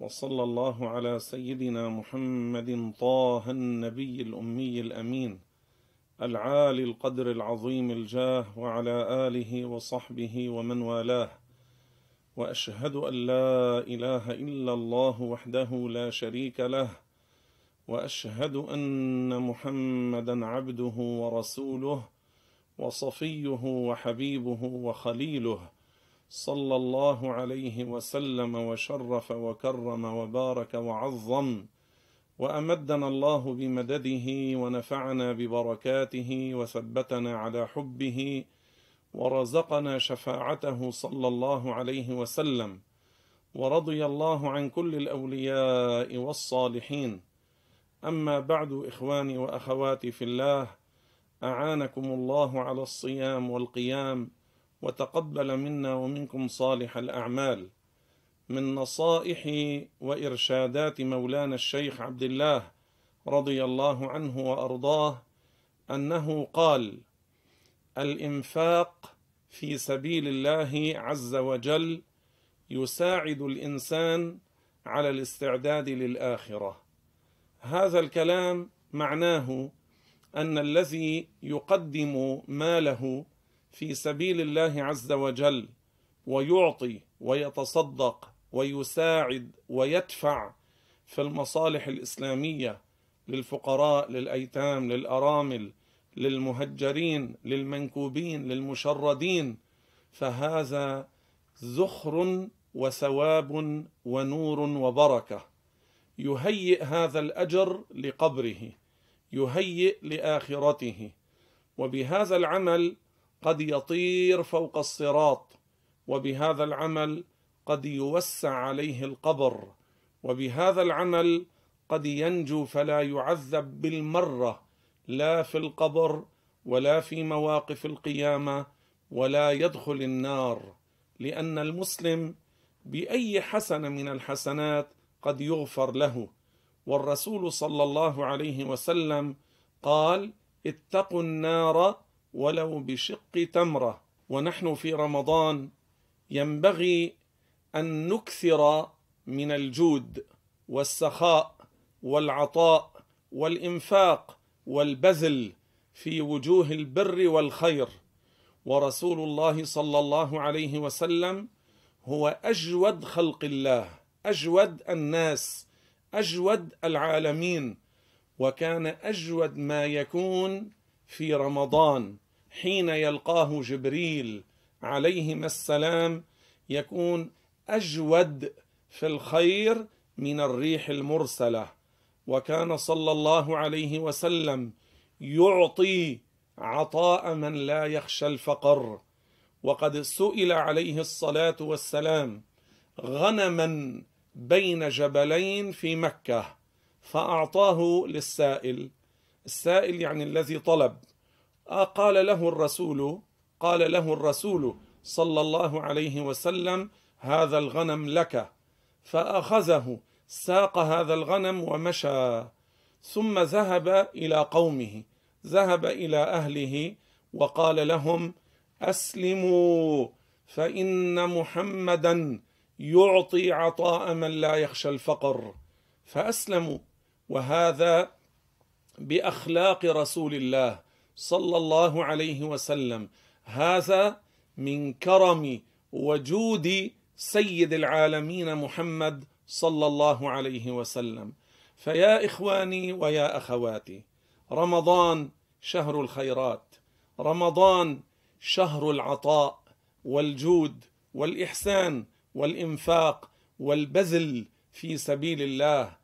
وصلى الله على سيدنا محمد طه النبي الأمي الأمين. العالي القدر العظيم الجاه وعلى آله وصحبه ومن والاه. وأشهد أن لا إله إلا الله وحده لا شريك له. وأشهد أن محمدا عبده ورسوله وصفيه وحبيبه وخليله صلى الله عليه وسلم وشرف وكرم وبارك وعظم وأمدنا الله بمدده ونفعنا ببركاته وثبتنا على حبه ورزقنا شفاعته صلى الله عليه وسلم ورضي الله عن كل الأولياء والصالحين. أما بعد إخواني وأخواتي في الله أعانكم الله على الصيام والقيام وتقبل منا ومنكم صالح الأعمال. من نصائح وإرشادات مولانا الشيخ عبد الله رضي الله عنه وأرضاه أنه قال الإنفاق في سبيل الله عز وجل يساعد الإنسان على الاستعداد للآخرة. هذا الكلام معناه أن الذي يقدم ماله في سبيل الله عز وجل ويعطي ويتصدق ويساعد ويدفع في المصالح الإسلامية للفقراء للأيتام للأرامل للمهجرين للمنكوبين للمشردين. فهذا ذخر وثواب ونور وبركة. يهيئ هذا الأجر لقبره يهيئ لآخرته. وبهذا العمل قد يطير فوق الصراط. وبهذا العمل قد يوسع عليه القبر وبهذا العمل قد ينجو فلا يعذب بالمرة لا في القبر ولا في مواقف القيامة ولا يدخل النار لأن المسلم بأي حسنه من الحسنات قد يغفر له. والرسول صلى الله عليه وسلم قال اتقوا النار ولو بشق تمرة. ونحن في رمضان ينبغي أن نكثر من الجود والسخاء والعطاء والإنفاق والبذل في وجوه البر والخير. ورسول الله صلى الله عليه وسلم هو أجود خلق الله أجود الناس أجود العالمين وكان أجود ما يكون في رمضان حين يلقاه جبريل عليهما السلام يكون أجود في الخير من الريح المرسلة. وكان صلى الله عليه وسلم يعطي عطاء من لا يخشى الفقر. وقد سئل عليه الصلاة والسلام غنما بين جبلين في مكة فأعطاه للسائل. السائل يعني الذي طلب. قال له الرسول قال له الرسول صلى الله عليه وسلم هذا الغنم لك. فأخذه ساق هذا الغنم ومشى. ثم ذهب إلى قومه ذهب إلى أهله وقال لهم أسلموا فإن محمدا يعطي عطاء من لا يخشى الفقر. فأسلموا. وهذا بأخلاق رسول الله صلى الله عليه وسلم. هذا من كرم وجود سيد العالمين محمد صلى الله عليه وسلم. فيا إخواني ويا أخواتي رمضان شهر الخيرات رمضان شهر العطاء والجود والإحسان والإنفاق والبذل في سبيل الله.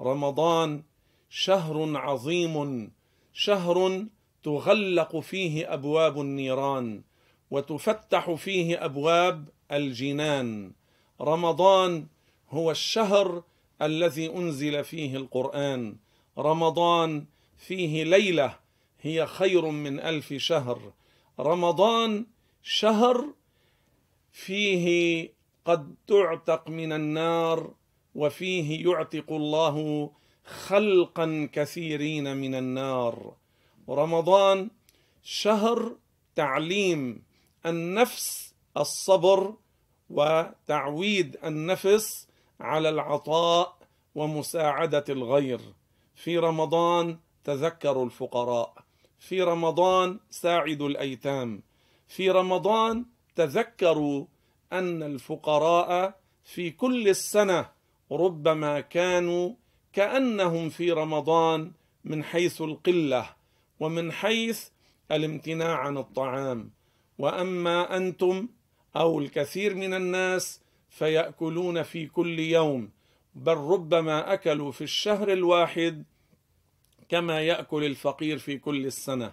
رمضان شهر عظيم شهر تغلق فيه أبواب النيران وتفتح فيه أبواب الجنان. رمضان هو الشهر الذي أنزل فيه القرآن. رمضان فيه ليلة هي خير من ألف شهر. رمضان شهر فيه قد تعتق من النار وفيه يعتق الله خلقا كثيرين من النار. رمضان شهر تعليم. النفس الصبر وتعويد النفس على العطاء ومساعدة الغير. في رمضان تذكروا الفقراء. في رمضان ساعدوا الأيتام. في رمضان تذكروا أن الفقراء في كل السنة ربما كانوا كأنهم في رمضان من حيث القلة ومن حيث الامتناع عن الطعام. وأما أنتم أو الكثير من الناس فيأكلون في كل يوم بل ربما أكلوا في الشهر الواحد كما يأكل الفقير في كل السنة.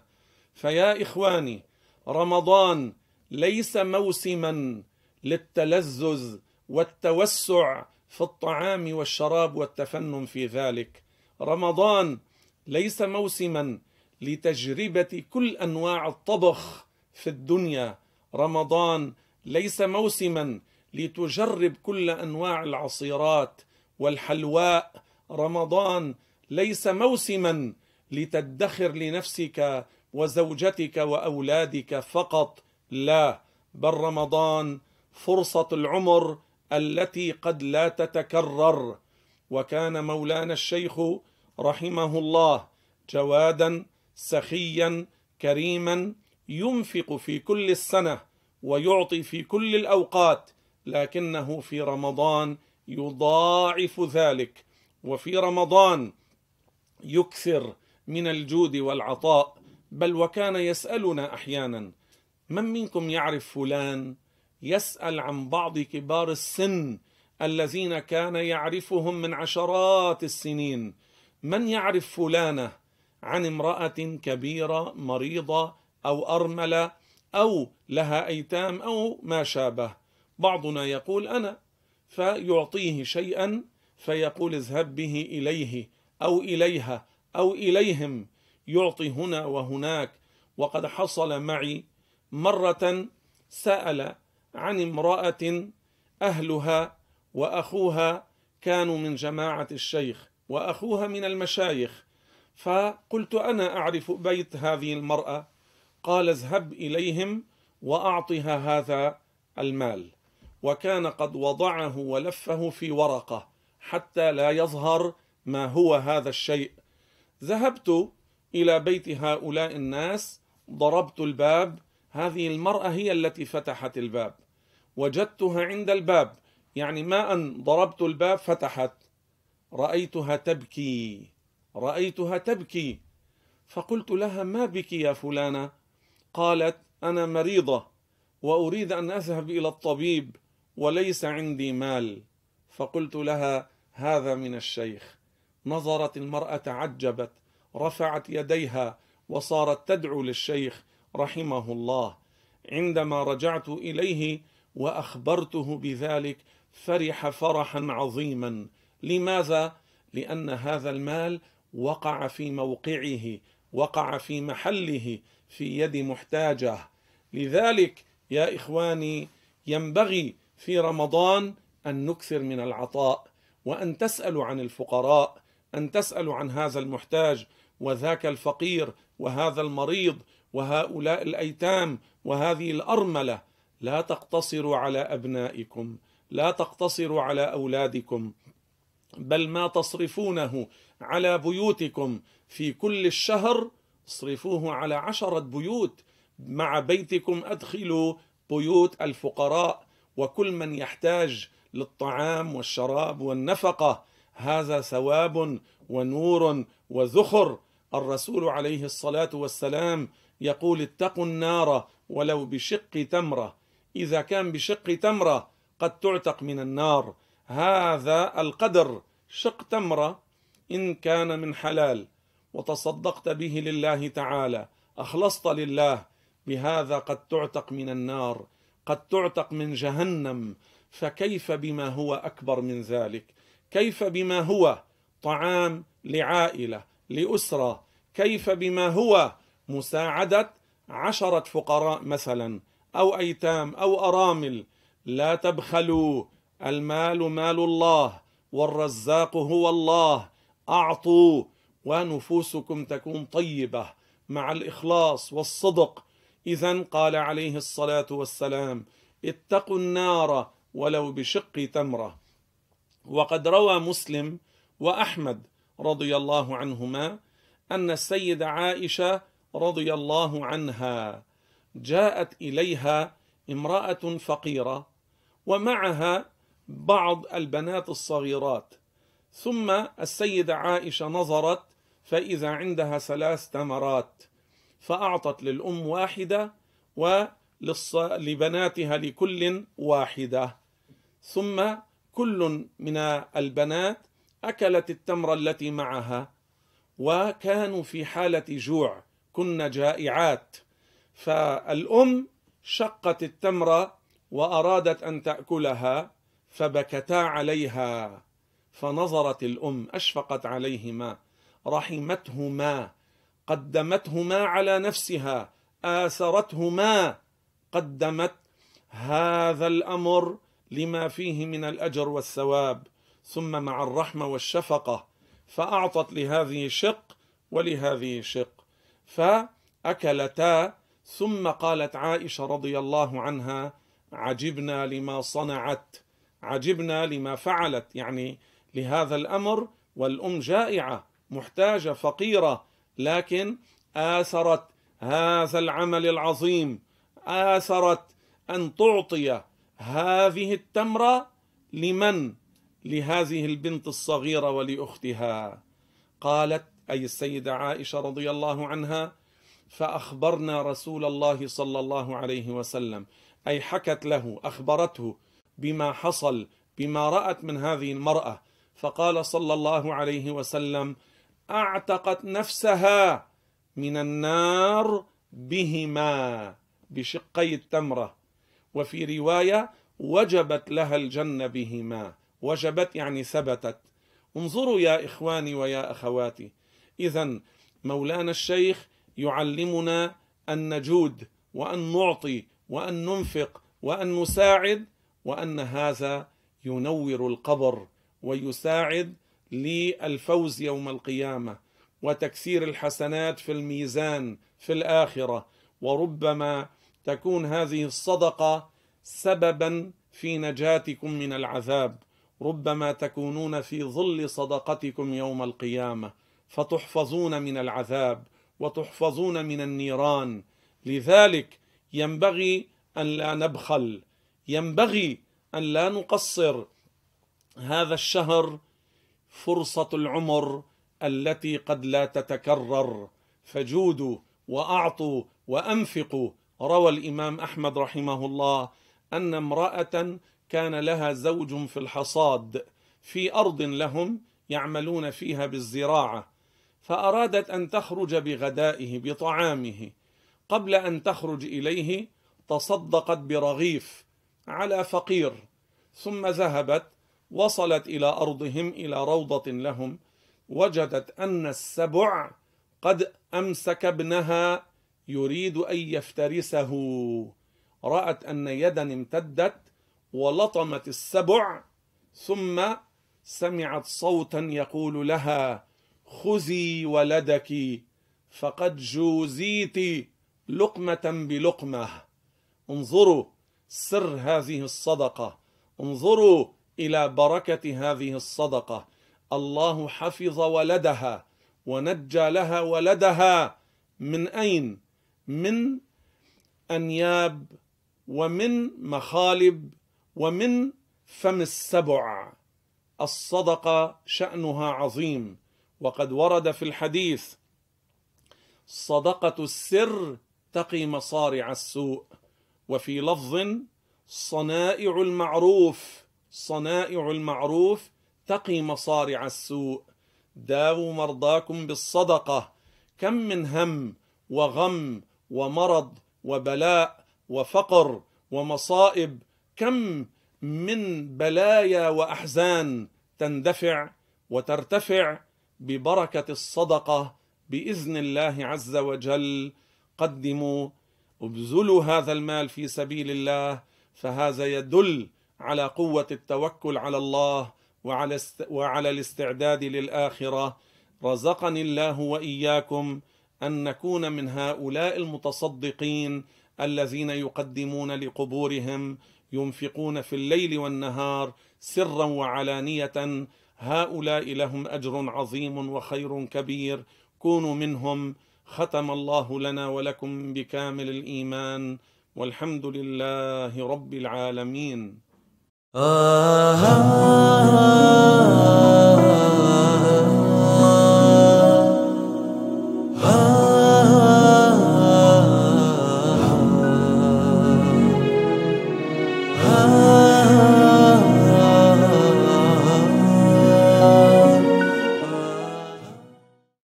فيا إخواني رمضان ليس موسما للتلذذ والتوسع في الطعام والشراب والتفنن في ذلك. رمضان ليس موسما لتجربة كل أنواع الطبخ في الدنيا. رمضان ليس موسما لتجرب كل أنواع العصيرات والحلواء. رمضان ليس موسما لتدخر لنفسك وزوجتك وأولادك فقط لا بل رمضان فرصة العمر التي قد لا تتكرر. وكان مولانا الشيخ رحمه الله جوادا سخيا كريما ينفق في كل السنة. ويعطي في كل الأوقات لكنه في رمضان يضاعف ذلك وفي رمضان يكثر من الجود والعطاء بل وكان يسألنا أحيانا من منكم يعرف فلان؟ يسأل عن بعض كبار السن الذين كان يعرفهم من عشرات السنين. من يعرف فلانة؟ عن امرأة كبيرة مريضة أو أرملة أو لها أيتام أو ما شابه. بعضنا يقول أنا فيعطيه شيئا فيقول اذهب به إليه أو إليها أو إليهم. يعطي هنا وهناك. وقد حصل معي مرة سأل عن امرأة أهلها وأخوها كانوا من جماعة الشيخ وأخوها من المشايخ. فقلت أنا أعرف بيت هذه المرأة؟ قال اذهب إليهم واعطها هذا المال. وكان قد وضعه ولفه في ورقة حتى لا يظهر ما هو هذا الشيء. ذهبت إلى بيت هؤلاء الناس ضربت الباب. هذه المرأة هي التي فتحت الباب. وجدتها عند الباب. يعني ما أن ضربت الباب فتحت. رأيتها تبكي. رأيتها تبكي. فقلت لها ما بك يا فلانة؟ قالت أنا مريضة وأريد أن أذهب إلى الطبيب وليس عندي مال. فقلت لها هذا من الشيخ. نظرت المرأة تعجبت رفعت يديها وصارت تدعو للشيخ رحمه الله. عندما رجعت إليه وأخبرته بذلك فرح فرحا عظيما. لماذا؟ لأن هذا المال وقع في موقعه وقع في محله في يد محتاجة. لذلك يا إخواني ينبغي في رمضان أن نكثر من العطاء وأن تسالوا عن الفقراء أن تسالوا عن هذا المحتاج وذاك الفقير وهذا المريض وهؤلاء الأيتام وهذه الأرملة. لا تقتصروا على أبنائكم لا تقتصروا على أولادكم بل ما تصرفونه على بيوتكم في كل الشهر اصرفوه على عشرة بيوت. مع بيتكم أدخلوا بيوت الفقراء وكل من يحتاج للطعام والشراب والنفقة. هذا ثواب ونور وذخر. الرسول عليه الصلاة والسلام يقول اتقوا النار ولو بشق تمرة. إذا كان بشق تمرة قد تعتق من النار. هذا القدر. شق تمرة إن كان من حلال. وتصدقت به لله تعالى. أخلصت لله. بهذا قد تعتق من النار قد تعتق من جهنم. فكيف بما هو أكبر من ذلك؟ كيف بما هو طعام لعائلة لأسرة؟ كيف بما هو مساعدة عشرة فقراء مثلا أو أيتام أو أرامل؟ لا تبخلوا. المال مال الله والرزاق هو الله. أعطوا. ونفوسكم تكون طيبة مع الإخلاص والصدق. إذا قال عليه الصلاة والسلام اتقوا النار ولو بشق تمرة. وقد روى مسلم وأحمد رضي الله عنهما أن السيدة عائشة رضي الله عنها جاءت إليها امرأة فقيرة ومعها بعض البنات الصغيرات. ثم السيدة عائشة نظرت فإذا عندها ثلاث تمرات فأعطت للأم واحدة ولبناتها لكل واحدة. ثم كل من البنات أكلت التمرة التي معها وكانوا في حالة جوع كن جائعات. فالأم شقت التمرة وأرادت أن تأكلها فبكتا عليها. فنظرت الأم أشفقت عليهما رحمتهما قدمتهما على نفسها آثرتهما قدمت هذا الأمر لما فيه من الأجر والثواب ثم مع الرحمة والشفقة فأعطت لهذه شق ولهذه شق. فأكلتا ثم قالت عائشة رضي الله عنها عجبنا لما صنعت عجبنا لما فعلت يعني لهذا الأمر والأم جائعة محتاجة فقيرة لكن آثرت هذا العمل العظيم آثرت أن تعطي هذه التمرة لمن؟ لهذه البنت الصغيرة ولأختها. قالت أي السيدة عائشة رضي الله عنها فأخبرنا رسول الله صلى الله عليه وسلم أي حكت له أخبرته بما حصل بما رأت من هذه المرأة. فقال صلى الله عليه وسلم أعتقت نفسها من النار بهما بشقي التمرة. وفي رواية وجبت لها الجنة بهما. وجبت يعني ثبتت. انظروا يا إخواني ويا أخواتي. اذا مولانا الشيخ يعلمنا أن نجود وأن نعطي وأن ننفق وأن نساعد وأن هذا ينور القبر. ويساعد للفوز يوم القيامة وتكثير الحسنات في الميزان في الآخرة. وربما تكون هذه الصدقة سببا في نجاتكم من العذاب. ربما تكونون في ظل صدقتكم يوم القيامة فتحفظون من العذاب وتحفظون من النيران. لذلك ينبغي أن لا نبخل ينبغي أن لا نقصر. هذا الشهر فرصة العمر التي قد لا تتكرر. فجودوا وأعطوا وأنفقوا. روى الإمام أحمد رحمه الله أن امرأة كان لها زوج في الحصاد في أرض لهم يعملون فيها بالزراعة فأرادت أن تخرج بغدائه بطعامه. قبل أن تخرج إليه تصدقت برغيف على فقير ثم ذهبت وصلت إلى أرضهم إلى روضة لهم وجدت أن السبع قد أمسك ابنها يريد أن يفترسه. رأت أن يدا امتدت ولطمت السبع ثم سمعت صوتا يقول لها خذي ولدك فقد جوزيت لقمة بلقمة. انظروا سر هذه الصدقة انظروا إلى بركة هذه الصدقة. الله حفظ ولدها ونجى لها ولدها. من أين؟ من أنياب ومن مخالب ومن فم السبع. الصدقة شأنها عظيم. وقد ورد في الحديث صدقة السر تقي مصارع السوء. وفي لفظ صنائع المعروف. صنائع المعروف تقي مصارع السوء. داووا مرضاكم بالصدقة. كم من هم وغم ومرض وبلاء وفقر ومصائب كم من بلايا وأحزان تندفع وترتفع ببركة الصدقة بإذن الله عز وجل. قدموا ابذلوا هذا المال في سبيل الله فهذا يدل على قوة التوكل على الله وعلى وعلى الاستعداد للآخرة. رزقني الله وإياكم أن نكون من هؤلاء المتصدقين الذين يقدمون لقبورهم ينفقون في الليل والنهار سرا وعلانية. هؤلاء لهم أجر عظيم وخير كبير. كونوا منهم. ختم الله لنا ولكم بكامل الإيمان. والحمد لله رب العالمين. 啊啊啊啊。